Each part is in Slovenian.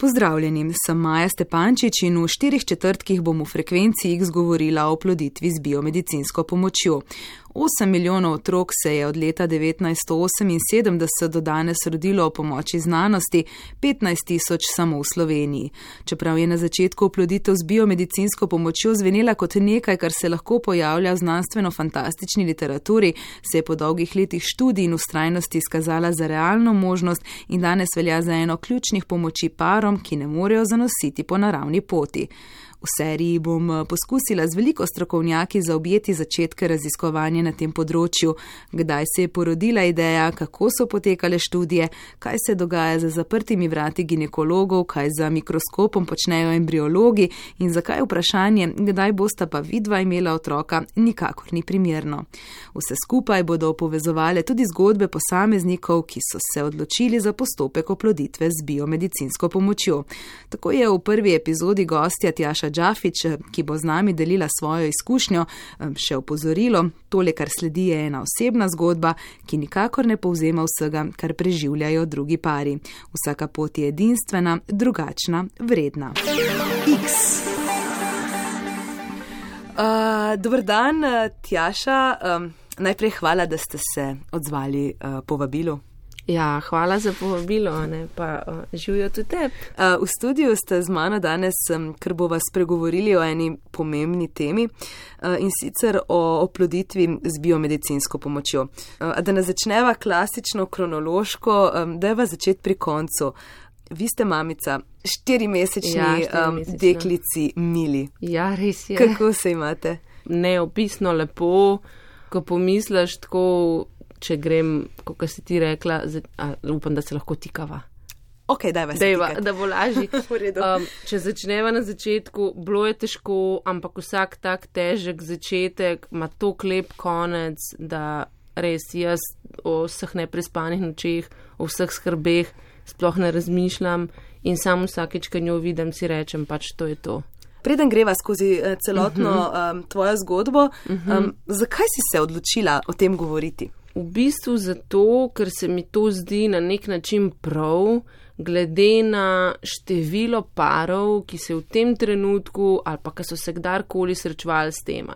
Pozdravljeni, sem Maja Stepančič in v štirih četrtkih bom v frekvenci X govorila o ploditvi z biomedicinsko pomočjo. 8 milijonov otrok se je od leta 1978 do danes rodilo o pomoči znanosti, 15 tisoč samo v Sloveniji. Čeprav je na začetku oploditev z biomedicinsko pomočjo zvenela kot nekaj, kar se lahko pojavlja v znanstveno-fantastični literaturi, se je po dolgih letih študij in ustrajnosti izkazala za realno možnost in danes velja za eno ključnih pomoči parom, ki ne morejo zanositi po naravni poti. V seriji bom eh, poskusila z veliko strokovnjaki zaobjeti začetke raziskovanja na tem področju, kdaj se je porodila ideja, kako so potekale študije, kaj se dogaja za zaprtimi vrati ginekologov, kaj za mikroskopom počnejo embriologi in zakaj vprašanje, kdaj bosta pa vidva imela otroka, nikakor ni primerno. Vse skupaj bodo povezovale tudi zgodbe posameznikov, ki so se odločili za postopek oploditve z biomedicinsko pomočjo. Tako je v prvi epizodi gostja Tjaša Džafič, ki bo z nami delila svojo izkušnjo, še opozorilo, tole, kar sledi, je ena osebna zgodba, ki nikakor ne povzema vsega, kar preživljajo drugi pari. Vsaka pot je edinstvena, drugačna, vredna. X. Uh, Dobr dan, Tjaša. Um, najprej hvala, da ste se odzvali uh, povabilu. Ja, hvala za povabilo, ne, pa uh, živijo tudi te. Uh, v studiu ste z mano danes, um, ker bo vas pregovorili o eni pomembni temi uh, in sicer o oploditvi z biomedicinsko pomočjo. Uh, da ne začneva klasično kronološko, um, da je vas začeti pri koncu. Vi ste mamica, štirimesečni ja, um, deklici Mili. Ja, res je. Kako se imate? Neopisno lepo, ko pomisliš tako če grem, kot si ti rekla, a, upam, da se lahko tikava. Okay, dajva, dajva, da bo lažje. um, če začneva na začetku, bilo je težko, ampak vsak tak težek začetek ima to klep konec, da res jaz o vseh neprespanih nočeh, o vseh skrbeh sploh ne razmišljam in samo vsakeč, ko njo vidim, si rečem, pač to je to. Preden greva skozi uh, celotno uh -huh. um, tvojo zgodbo, uh -huh. um, zakaj si se odločila o tem govoriti? V bistvu zato, ker se mi to zdi na nek način prav, glede na število parov, ki se v tem trenutku ali pa ki so se kdarkoli srečevali s tem.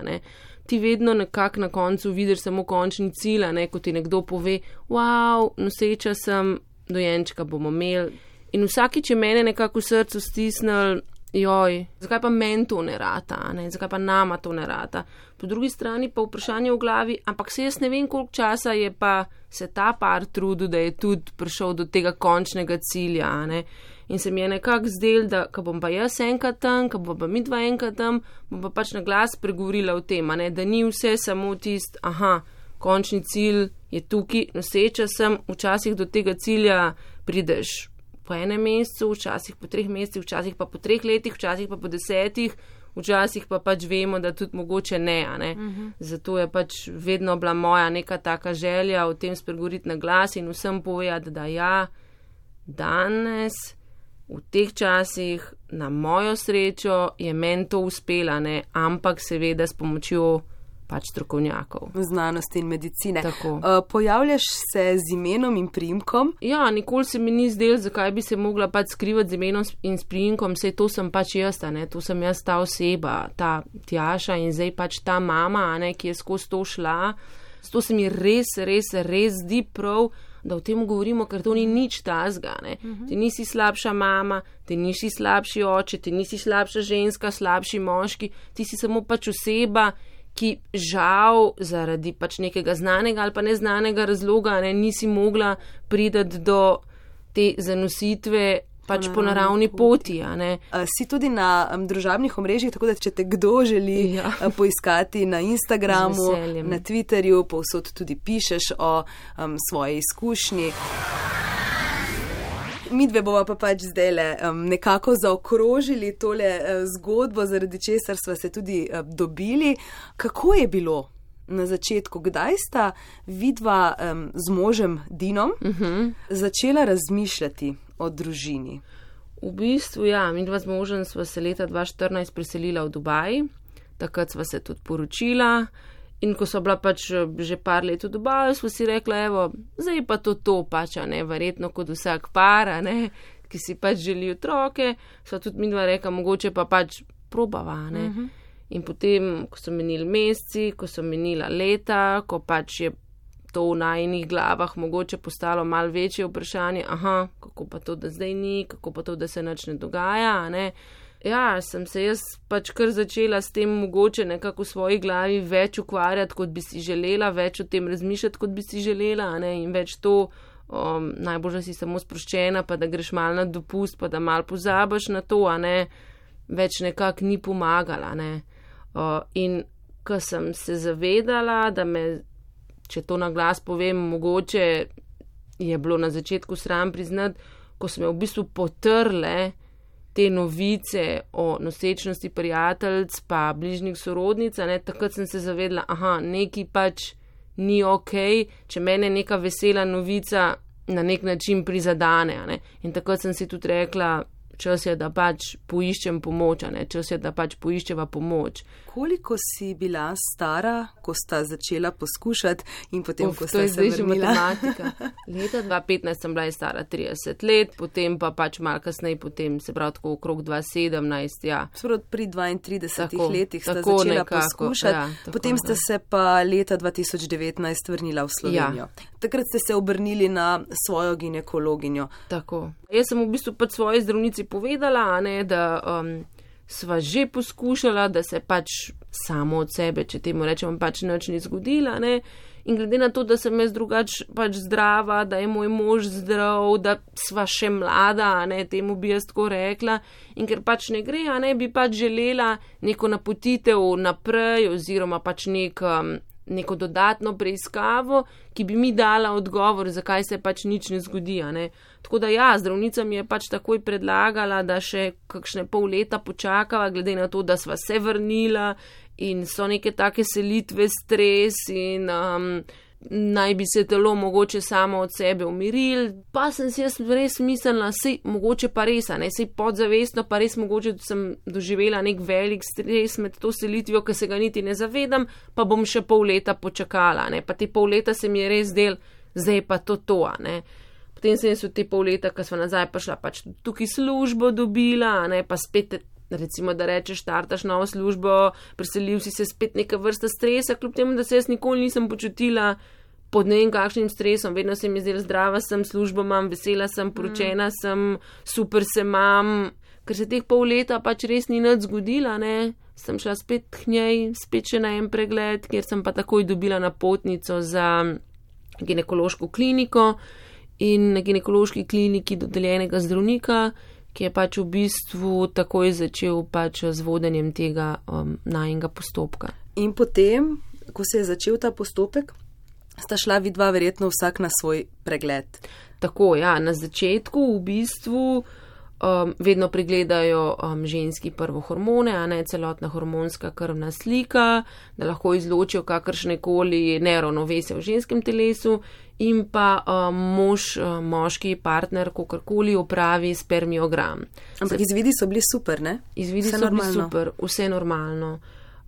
Ti vedno nekako na koncu vidiš samo končni cilj, ne ko ti nekdo pove: Wow, noseča sem, dojenčka bomo imeli. In vsakič je mene nekako v srcu stisnil, joj, zakaj pa meni to ne rata, ne? zakaj pa nama to ne rata. Po drugi strani pa vprašanje v glavi, ampak se jaz ne vem, koliko časa je pa se ta par trudil, da je tudi prišel do tega končnega cilja. Ne? In se mi je nekako zdel, da ko bom pa jaz enkrat tam, ko bom pa mi dva enkrat tam, bom pa pač na glas pregovorila o tem, ne? da ni vse samo tist, aha, končni cilj je tukaj, noseča sem, včasih do tega cilja prideš po enem mesecu, včasih po treh mesecih, včasih pa po treh letih, včasih pa po desetih, včasih pa pač vemo, da tudi mogoče ne. ne? Uh mhm. -huh. Zato je pač vedno bila moja neka taka želja o tem spregovoriti na glas in vsem povedati, da ja, danes. V teh časih, na mojo srečo, je meni to uspelo, ampak seveda s pomočjo pač strokovnjakov. Znanosti in medicine. Uh, pojavljaš se z imenom in primkom? Ja, nikoli se mi ni zdelo, zakaj bi se mogla pač skrivati z imenom in s primkom, vse to sem pač jaz, ne? to sem jaz ta oseba, ta tjaša in zdaj pač ta mama, ne? ki je skozi to šla. To se mi res, res, res zdi prav. Da o tem govorimo, ker to ni nič tazga. Uh mhm. -huh. Ti nisi slabša mama, ti nisi slabši oče, ti nisi slabša ženska, slabši moški, ti si samo pač oseba, ki žal zaradi pač nekega znanega ali pa neznanega razloga ne, nisi mogla priti do te zanositve. Pač po naravni poti. poti si tudi na um, družabnih omrežjih, tako da če te kdo želi ja. poiskati na Instagramu, na Twitterju, povsod tudi pišeš o um, svoji izkušnji mi dve bomo pa pač zdaj le um, nekako zaokrožili tole uh, zgodbo, zaradi česar smo se tudi uh, dobili. Kako je bilo na začetku, kdaj sta vidva um, z možem Dinom uh mhm. -huh. začela razmišljati o družini? V bistvu, ja, mi dva z možem sva se leta 2014 preselila v Dubaj, takrat sva se tudi poročila. In ko so bila pač eh, že par let v Dubaju, smo si rekli, evo, zdaj pa to to pač, ne, verjetno kot vsak par, ne, ki si pač želi otroke, so tudi mi dva reka, mogoče pa pač probava. Uh Mhm. -huh. In potem, ko so menili meseci, ko so menila leta, ko pač je to v najnih glavah mogoče postalo mal večje vprašanje, aha, kako pa to, da zdaj ni, kako pa to, da se nič ne dogaja, ne. Ja, sem se jaz pač kar začela s tem mogoče nekako v svoji glavi več ukvarjati, kot bi si želela, več o tem razmišljati, kot bi si želela, ne, in več to, um, najbolj, da si samo sproščena, pa da greš mal na dopust, pa da mal pozabiš na to, a ne, več nekako ni pomagala, ne. Uh, in ko sem se zavedala, da me, če to na glas povem, mogoče je bilo na začetku sram priznati, ko so me v bistvu potrle te novice o nosečnosti prijateljic pa bližnjih sorodnic, ne, takrat sem se zavedla, aha, neki pač ni ok, če mene neka vesela novica na nek način prizadane, ne. In takrat sem si tudi rekla, čas je, da pač poiščem pomoč, ne, čas je, da pač poiščeva pomoč. Koliko si bila stara, ko sta začela poskušati in potem, Uf, ko sta se že vrnila? matematika. Leta 2015 sem bila stara 30 let, potem pa pač malo kasneje, potem se pravi tako okrog 2017, ja. Sprot pri 32 Tako, letih sta tako začela nekako, poskušati, ja, tako, potem ste ja. se pa leta 2019 vrnila v Slovenijo. Takrat ste se obrnili na svojo ginekologinjo. Tako. Jaz sem v bistvu pač svoji zdravnici povedala, ne, da um, sva že poskušala, da se pač samo od sebe, če temu rečemo, pač nič ni zgodila. Ne. In glede na to, da sem jaz drugač pač zdrava, da je moj mož zdrav, da sva še mlada, ne temu bi jaz tako rekla, in ker pač ne gre, a ne bi pač želela neko napotitev naprej oziroma pač nek. Um, neko dodatno preiskavo, ki bi mi dala odgovor, zakaj se pač nič ne zgodi. Ne? Tako da ja, zdravnica mi je pač takoj predlagala, da še kakšne pol leta počakava, glede na to, da sva se vrnila in so neke take selitve, stres in um, naj bi se telo mogoče samo od sebe umiril. Pa sem si jaz res mislila, sej mogoče pa res, ne sej podzavestno, pa res mogoče sem doživela nek velik stres med to selitvijo, ki se ga niti ne zavedam, pa bom še pol leta počakala, ne pa te pol leta se mi je res del, zdaj pa to to, ne. Potem sem jaz v te pol leta, ko smo nazaj prišla, pač tukaj službo dobila, ne pa spet. Recimo, da rečeš, štartaš novo službo, preselil si se spet neka vrsta stresa, kljub temu, da se jaz nikoli nisem počutila pod ne vem kakšnim stresom, vedno se mi zdela zdrava, sem službo imam, vesela sem, poročena mm. sem, super se imam, ker se teh pol leta pač res ni nič zgodila, ne. Sem šla spet k njej, spet še na en pregled, kjer sem pa takoj dobila napotnico za ginekološko kliniko in na ginekološki kliniki dodeljenega zdravnika, ki je pač v bistvu takoj začel pač z vodenjem tega um, najnega postopka. In potem, ko se je začel ta postopek, sta šla vidva verjetno vsak na svoj pregled. Tako, ja, na začetku v bistvu um, vedno pregledajo um, ženski prvohormone, a ne celotna hormonska krvna slika, da lahko izločijo kakršne koli neravnovesje v ženskem telesu in pa um, mož, um, moški partner, kakorkoli opravi spermiogram. Ampak izvidi so bili super, ne? Izvidi Vse so bili normalno. super, vse normalno.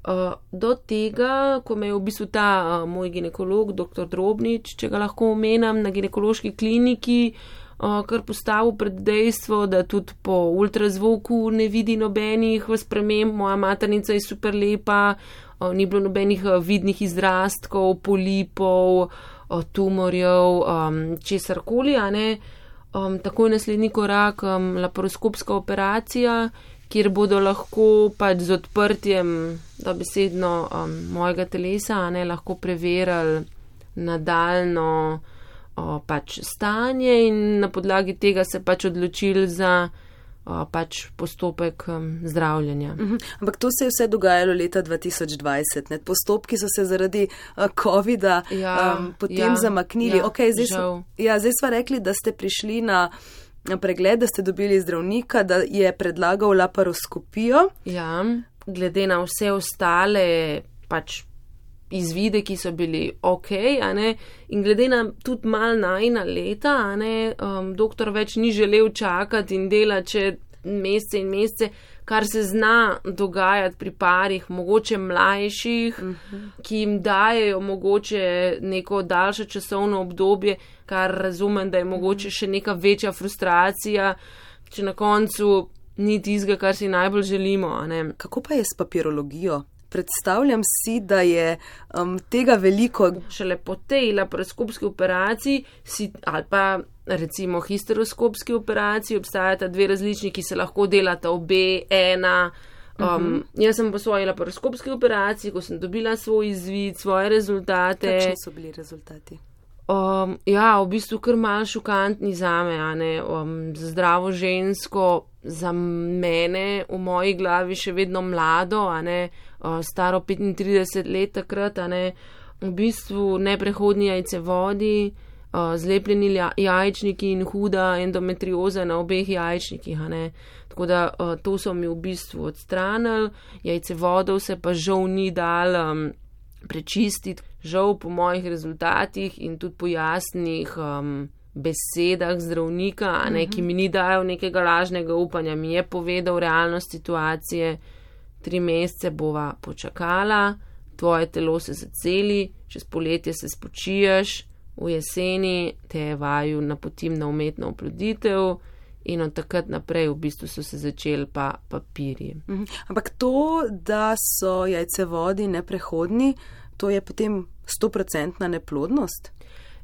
Uh, do tega, ko me je v bistvu ta uh, moj ginekolog, dr. Drobnič, če ga lahko omenjam, na ginekološki kliniki, uh, kar postavil pred dejstvo, da tudi po ultrazvoku ne vidi nobenih sprememb, moja maternica je super lepa, uh, ni bilo nobenih uh, vidnih izrastkov, polipov, uh, tumorjev, um, česar koli, a ne. Um, takoj naslednji korak, um, laparoskopska operacija, kjer bodo lahko pač z odprtjem dobesedno um, mojega telesa, a ne lahko preverjali nadaljno o, pač stanje in na podlagi tega se pač odločili za o, pač postopek um, zdravljenja. Mhm. Ampak to se je vse dogajalo leta 2020. Ne? Postopki so se zaradi uh, COVID-a Ja, um, potem ja, zamaknili. ja, okay, zdaj, so, ja, zdaj smo rekli, da ste prišli na, na pregled, da ste dobili zdravnika, da je predlagal laparoskopijo. Ja, glede na vse ostale pač izvide, ki so bili ok, ne, in glede na tudi mal najna leta, ne, um, doktor več ni želel čakati in delati še mesece in mesece, kar se zna dogajati pri parih, mogoče mlajših, uh -huh. ki jim dajejo mogoče neko daljše časovno obdobje, kar razumem, da je mogoče še neka večja frustracija če na koncu ni tizga, kar si najbolj želimo. Kako pa je s papirologijo? Predstavljam si, da je um, tega veliko. Šele po tej laparoskopski operaciji si, ali pa recimo histeroskopski operaciji obstajata dve različni, ki se lahko delata obe, ena. Um, uh mhm. -huh. Jaz sem po svoji laparoskopski operaciji, ko sem dobila svoj izvid, svoje rezultate. Kakšni so bili rezultati? Um, ja, v bistvu kar mal šokantni za me, um, za zdravo žensko, za mene v moji glavi še vedno mlado, ne, uh, staro 35 let takrat, ne, v bistvu neprehodni jajce vodi, uh, zlepljeni jajčniki in huda endometrioza na obeh jajčnikih. Tako da uh, to so mi v bistvu odstranili, jajce vodov se pa žal ni dal um, prečistiti, žal po mojih rezultatih in tudi po jasnih um, besedah zdravnika, ne, ki mi ni dajal nekega lažnega upanja, mi je povedal realnost situacije, tri mesece bova počakala, tvoje telo se zaceli, čez poletje se spočiješ v jeseni te vaju napotim na umetno oploditev. In od takrat naprej v bistvu so se začeli pa papirji. Mhm. Ampak to, da so jajce vodi neprehodni, to je potem 100% neplodnost?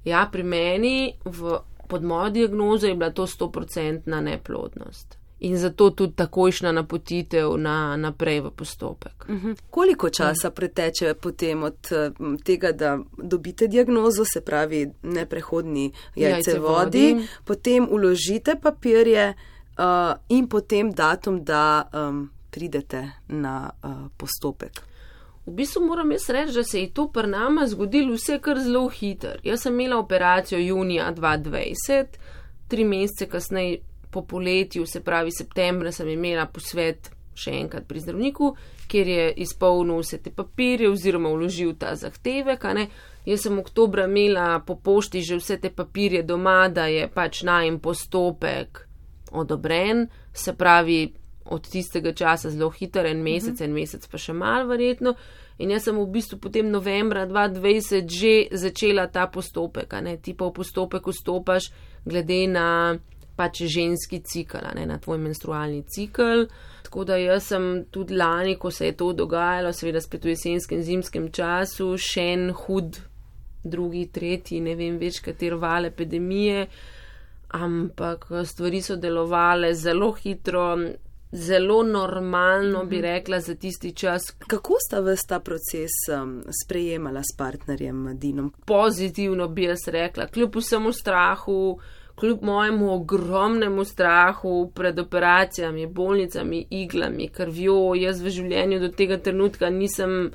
Ja, pri meni v, pod mojo diagnozo je bila to 100% neplodnost in zato tudi takojšna napotitev na, naprej v postopek. Uh -huh. Koliko časa uh -huh. preteče potem od tega, da dobite diagnozo, se pravi neprehodni jajce vodi, potem uložite papirje uh, in potem datum, da um, pridete na uh, postopek? V bistvu moram jaz reči, da se je to pri nama zgodilo vse kar zelo hitro. Jaz sem imela operacijo junija 2020, tri mesece kasneje po poletju, se pravi septembra, sem imela posvet še enkrat pri zdravniku, kjer je izpolnil vse te papirje oziroma vložil ta zahtevek. Jaz sem oktobra imela po pošti že vse te papirje doma, da je pač najem postopek odobren, se pravi od tistega časa zelo hiter, en mesec, uh -huh. en mesec pa še mal verjetno. In jaz sem v bistvu potem novembra 2020 že začela ta postopek, ti pa v postopek vstopaš glede na pač ženski cikl, ne na tvoj menstrualni cikl. Tako da jaz sem tudi lani, ko se je to dogajalo, seveda spet v jesenskem, zimskem času, še en hud, drugi, tretji, ne vem več, kater val epidemije, ampak stvari so delovale zelo hitro. Zelo normalno bi mhm. rekla za tisti čas. Kako sta vas ta proces um, sprejemala s partnerjem Dinom? Pozitivno bi jaz rekla, kljub vsemu strahu, kljub mojemu ogromnemu strahu pred operacijami, bolnicami, iglami, krvjo, jaz v življenju do tega trenutka nisem,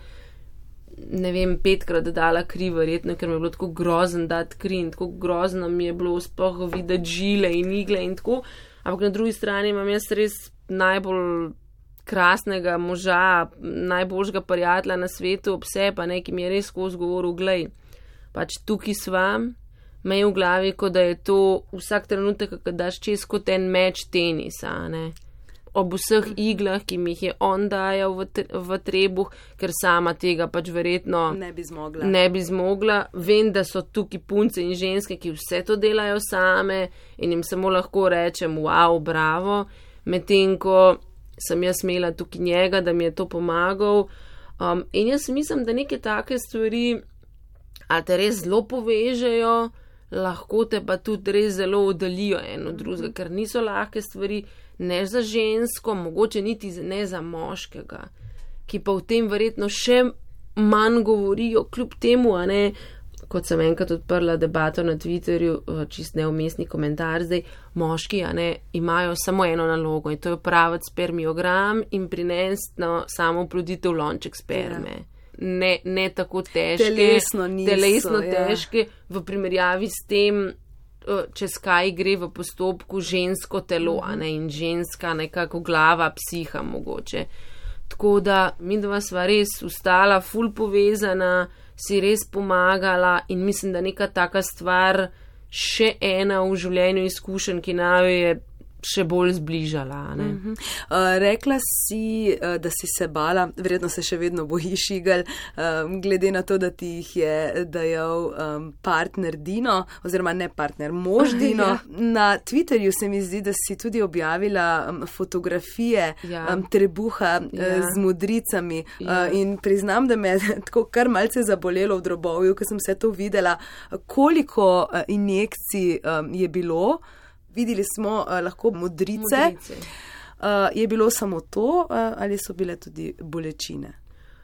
ne vem, petkrat dala kri, verjetno, ker mi je bilo tako grozen dati kri in tako grozno mi je bilo spoh videti žile in igle in tako. Ampak na drugi strani imam jaz res najbolj krasnega moža, najboljšega prijatelja na svetu, ob sebi, pa nekim je res skozi govoril, glej, pač tukaj s vami me je v glavi, kot da je to vsak trenutek, ki daš čez kot en meč tenisa. Ne? Ob vseh iglah, ki mi jih je on dajal v, v trebuh, ker sama tega pač verjetno ne bi zmogla. Ne bi zmogla. Vem, da so tukaj punce in ženske, ki vse to delajo same in jim samo lahko rečem, wow, bravo. Medtem ko sem jaz imela tukaj njega, da mi je to pomagal. Um, in jaz mislim, da neke take stvari, a te res zelo povežejo lahko te pa tudi res zelo oddalijo eno od drugega, ker niso lahke stvari, ne za žensko, mogoče niti ne za moškega, ki pa v tem verjetno še manj govorijo, kljub temu, a ne. Kot sem enkrat odprla debato na Twitterju, eh, čist neumestni komentar, zdaj moški ne, imajo samo eno nalogo in to je upraviti spermiogram in prinesti na samo ploditev lonček sperme. Ja ne, ne tako težke, telesno, niso, telesno ja. težke, v primerjavi s tem, čez kaj gre v postopku žensko telo, a ne in ženska, nekako glava, psiha mogoče. Tako da mi dva sva res ustala, ful povezana, si res pomagala in mislim, da neka taka stvar, še ena v življenju izkušenj, ki naj je še bolj zbližala. Uh -huh. uh, rekla si, uh, da si se bala, verjetno se še vedno bojiš, Igel, um, glede na to, da ti jih je dajal um, partner Dino, oziroma ne partner, mož Dino. ja. Na Twitterju se mi zdi, da si tudi objavila um, fotografije ja. um, trebuha uh, ja. z modricami ja. uh, in priznam, da me je tako kar malce zabolelo v drobovju, ko sem vse to videla, koliko uh, injekcij um, je bilo videli smo uh, lahko modrice. modrice. Uh, je bilo samo to, uh, ali so bile tudi bolečine?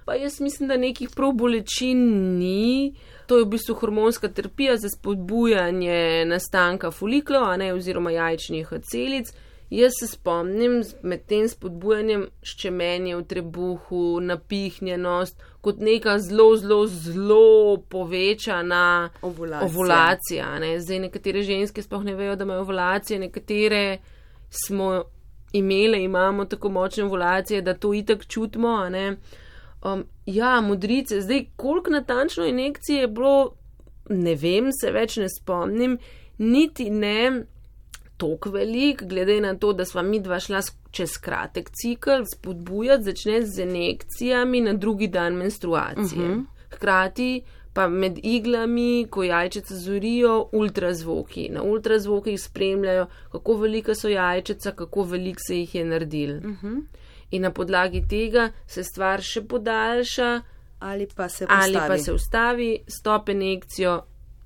Pa jaz mislim, da nekih prav bolečin ni. To je v bistvu hormonska terapija za spodbujanje nastanka foliklov, ne oziroma jajčnih celic. Jaz se spomnim med tem spodbujanjem ščemenje v trebuhu, napihnjenost, kot neka zelo, zelo, zelo povečana ovulacija. ovulacija ne. Zdaj nekatere ženske sploh ne vejo, da imajo ovulacije, nekatere smo imele, imamo tako močne ovulacije, da to itak čutimo. Um, ja, modrice, zdaj koliko natančno injekcije je bilo, ne vem, se več ne spomnim, niti ne tako velik, glede na to, da sva mi dva šla čez kratek cikl, spodbujati začne z injekcijami na drugi dan menstruacije. Uh mhm. -huh. Hkrati pa med iglami, ko jajčice zorijo, ultrazvoki. Na ultrazvokih spremljajo, kako velika so jajčica, kako velik se jih je naredil. Uh mhm. -huh. In na podlagi tega se stvar še podaljša. Ali pa se, ali pa se ustavi, stop injekcijo,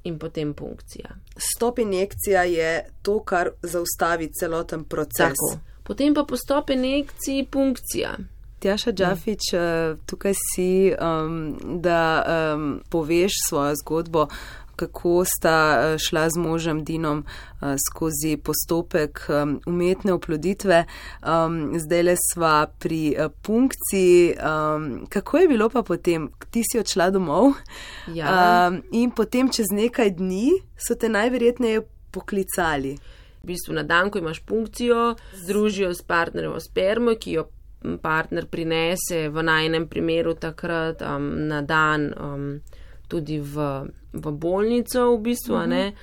in potem punkcija. Stop injekcija je to, kar zaustavi celoten proces. Tako. Potem pa po stop injekciji punkcija. Tjaša Džafič, ja. tukaj si, um, da um, poveš svojo zgodbo kako sta eh, šla z možem Dinom eh, skozi postopek umetne oploditve. Zdaj le sva pri eh, punkciji. Kako je bilo pa potem? Ti si odšla domov ja. in potem čez nekaj dni so te najverjetneje poklicali. V bistvu na dan, ko imaš punkcijo, združijo s partnerjem spermo, ki jo partner prinese v najnem primeru takrat um, na dan um, tudi v v bolnico, v bistvu, uh -huh.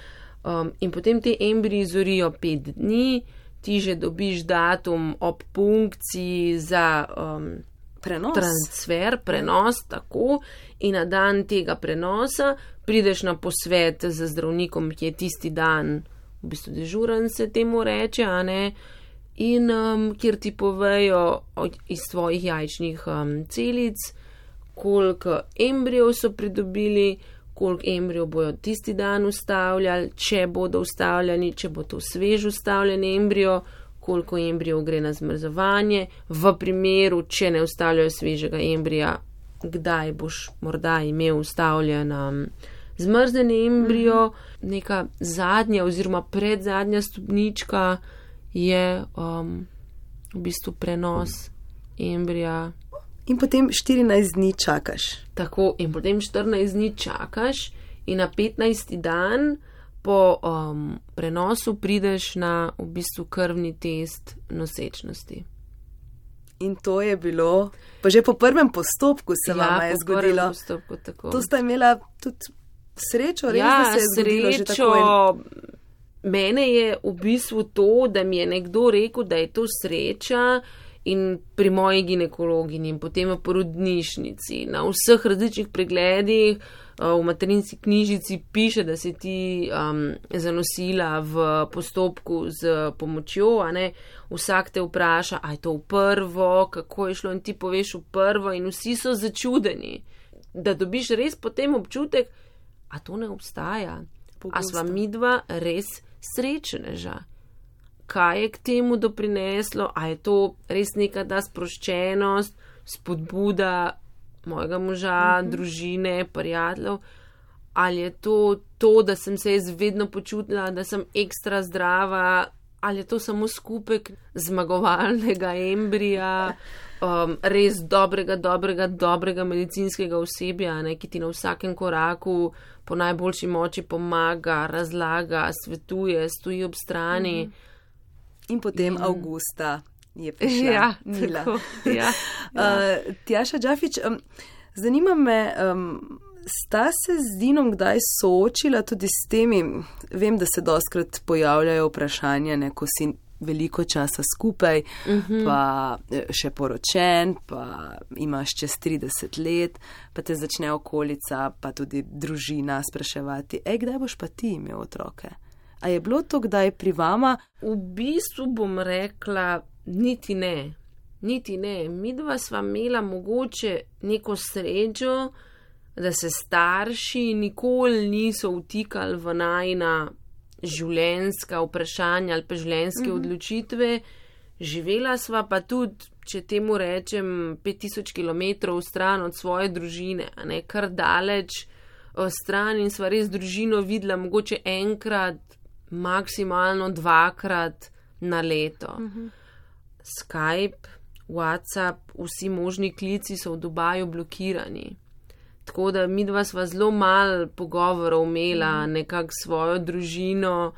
um, in potem te embriji zorijo pet dni, ti že dobiš datum ob punkciji za um, prenos. transfer, prenos, tako, in na dan tega prenosa prideš na posvet z zdravnikom, ki je tisti dan, v bistvu dežuren se temu reče, a ne. In um, kjer ti povejo iz tvojih jajčnih um, celic, koliko embrijev so pridobili, koliko embrijev bojo tisti dan ustavljali, če bodo ustavljeni, če bo to svež ustavljen embrijo, koliko embrijev gre na zmrzovanje, v primeru, če ne ustavljajo svežega embrija, kdaj boš morda imel ustavljen um, zmrznjen embrijo, mhm. neka zadnja oziroma predzadnja stopnička je um, v bistvu prenos embrija in potem 14 dni čakaš. Tako, in potem 14 dni čakaš, in na 15. dan po um, prenosu prideš na v bistvu krvni test nosečnosti. In to je bilo, pa že po prvem postopku se ja, vam je zgodilo. Postopku, to sta imela tudi srečo, res, ja, da se je srečo. Mene je v bistvu to, da mi je nekdo rekel, da je to sreča, in pri moji ginekologini, in potem v porodnišnici, na vseh različnih pregledih, eh, v materinski knjižici piše, da si ti um, zanosila v postopku z pomočjo, a ne. Vsak te vpraša, a je to v prvo, kako je šlo? In ti poveš v prvo, in vsi so začudeni, da dobiš res potem občutek, a to ne obstaja. Pogosto. A sva midva res srečneža kaj je k temu doprineslo, a je to res neka ta sproščenost, spodbuda mojega moža, uh mhm. -huh. družine, prijateljev, ali je to to, da sem se jaz vedno počutila, da sem ekstra zdrava, ali je to samo skupek zmagovalnega embrija. Um, res dobrega, dobrega, dobrega medicinskega osebja, ne, ki ti na vsakem koraku po najboljši moči pomaga, razlaga, svetuje, stoji ob strani. Mm -hmm in potem mm. avgusta je prišla. Ja, tako, ja, ja. Uh, Tjaša Džafič, um, zanima me, um, sta se z Dinom kdaj soočila tudi s temi, vem, da se doskrat pojavljajo vprašanja, ne, ko si veliko časa skupaj, uh -huh. pa eh, še poročen, pa imaš čez 30 let, pa te začne okolica, pa tudi družina spraševati, ej, kdaj boš pa ti imel otroke? A je bilo to kdaj pri vama? V bistvu bom rekla, niti ne. Niti ne. Mi dva sva imela mogoče neko srečo, da se starši nikoli niso vtikali v najna življenjska vprašanja ali pa življenjske mm -hmm. odločitve. Živela sva pa tudi, če temu rečem, 5000 km stran od svoje družine, a ne kar daleč stran in sva res družino videla mogoče enkrat, maksimalno dvakrat na leto. -hmm. Skype, WhatsApp, vsi možni klici so v Dubaju blokirani. Tako da mi dva sva zelo malo pogovorov imela, mm. nekako svojo družino.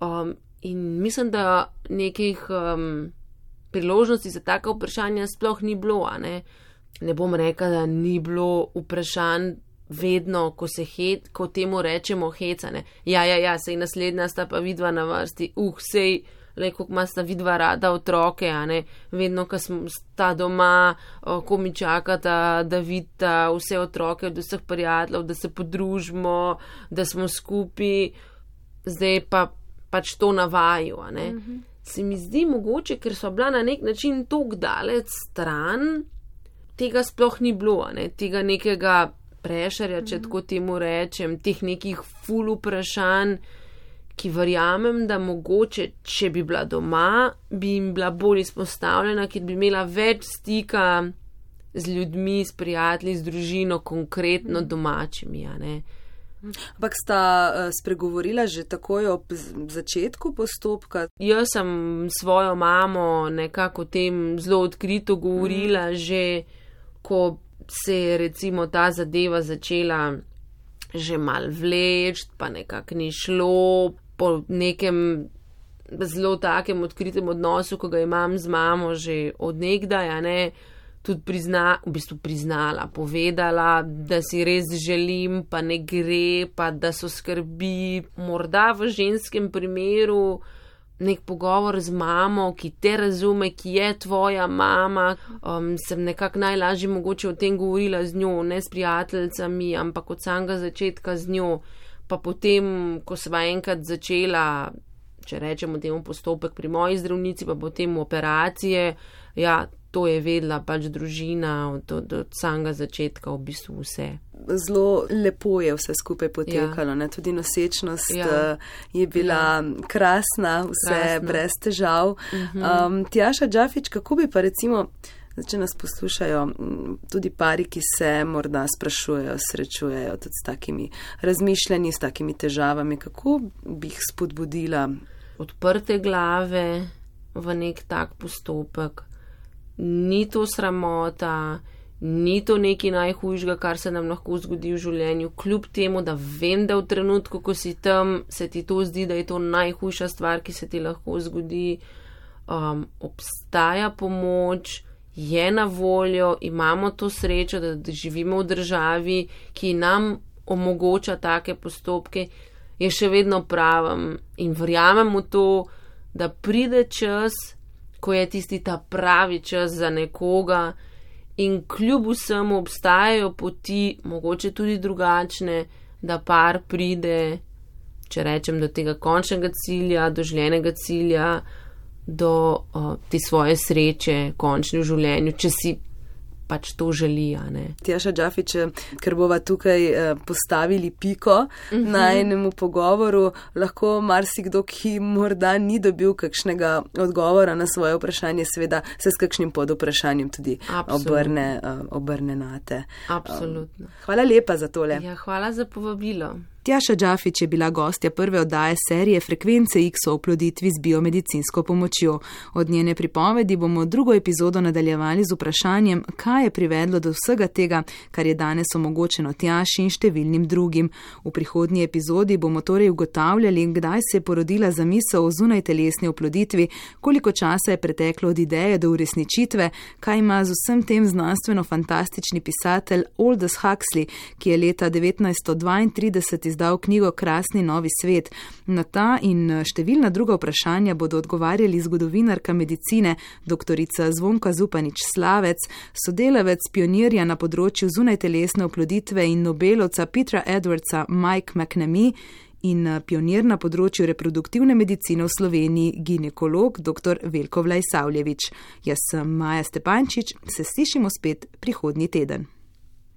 Um, in mislim, da nekih um, priložnosti za taka vprašanja sploh ni bilo. Ne? ne bom rekla, da ni bilo vprašanj vedno, ko se het, ko temu rečemo hecane. Ja, ja, ja, sej naslednja sta pa vidva na vrsti, uh, sej le kako ima sta vidva rada otroke, a ne vedno, ko sta doma, ko mi čakata, da vidita vse otroke od vseh prijateljev, da se podružimo, da smo skupaj, zdaj pa pač to navaju, a ne. Mhm. Se mi zdi mogoče, ker so bila na nek način tako daleč stran, tega sploh ni bilo, ne, tega nekega prešarja, če mhm. tako temu rečem, teh nekih ful vprašanj ki verjamem, da mogoče, če bi bila doma, bi jim bila bolj izpostavljena, ker bi imela več stika z ljudmi, s prijatelji, z družino, konkretno domačimi. Ampak sta uh, spregovorila že takoj ob začetku postopka? Jaz sem svojo mamo nekako o tem zelo odkrito govorila, mm. že ko se je recimo ta zadeva začela že mal vleč, pa nekako ni šlo, po nekem zelo takem odkritem odnosu, ko ga imam z mamo že odnegdaj, a ne. Tudi prizna, v bistvu priznala, povedala, da si res želim, pa ne gre, pa da so skrbi. Morda v ženskem primeru nek pogovor z mamo, ki te razume, ki je tvoja mama. Um, sem nekako najlažje mogoče o tem govorila z njo, ne s prijateljicami, ampak od samega začetka z njo pa potem, ko sva enkrat začela, če rečemo temu postopek pri moji zdravnici, pa potem operacije, ja, to je vedla pač družina od, od, od samega začetka v bistvu vse. Zelo lepo je vse skupaj potekalo, ja. tudi nosečnost ja. Eh, je bila ja. krasna, vse krasna. brez težav. Uh -huh. um, Tjaša Džafič, kako bi pa recimo. Zdaj, če nas poslušajo tudi pari, ki se morda sprašujejo, srečujejo tudi s takimi razmišljanji, s takimi težavami, kako bi jih spodbudila? Odprte glave v nek tak postopek. Ni to sramota, ni to nekaj najhujšega, kar se nam lahko zgodi v življenju, kljub temu, da vem, da v trenutku, ko si tam, se ti to zdi, da je to najhujša stvar, ki se ti lahko zgodi. Um, obstaja pomoč, je na voljo, imamo to srečo, da živimo v državi, ki nam omogoča take postopke, je še vedno pravim in verjamem v to, da pride čas, ko je tisti ta pravi čas za nekoga in kljub vsemu obstajajo poti, mogoče tudi drugačne, da par pride, če rečem, do tega končnega cilja, do željenega cilja do uh, te svoje sreče, končne v življenju, če si pač to želi. Tjaša Džafič, ker bova tukaj uh, postavili piko uh -huh. na mhm. enemu pogovoru, lahko marsikdo, ki morda ni dobil kakšnega odgovora na svoje vprašanje, seveda se s kakšnim pod vprašanjem tudi obrne, uh, obrne na te. Absolutno. Um, hvala lepa za tole. Ja, hvala za povabilo. Tjaša Džafič je bila gostja prve oddaje serije Frekvence X o oploditvi z biomedicinsko pomočjo. Od njene pripovedi bomo drugo epizodo nadaljevali z vprašanjem, kaj je privedlo do vsega tega, kar je danes omogočeno Tjaši in številnim drugim. V prihodnji epizodi bomo torej ugotavljali, kdaj se je porodila zamisel o zunaj telesni oploditvi, koliko časa je preteklo od ideje do uresničitve, kaj ima z vsem tem znanstveno fantastični pisatelj Aldous Huxley, ki je leta 1932 izdal knjigo Krasni novi svet. Na ta in številna druga vprašanja bodo odgovarjali zgodovinarka medicine dr. Zvonka Zupanič Slavec, sodelavec pionirja na področju zunajtelesne oploditve in Nobelovca Petra Edwardsa Mike McNamee in eh, pionir na področju reproduktivne medicine v Sloveniji, ginekolog dr. Velko Vlajsavljevič. Jaz sem Maja Stepančič, se slišimo spet prihodnji teden.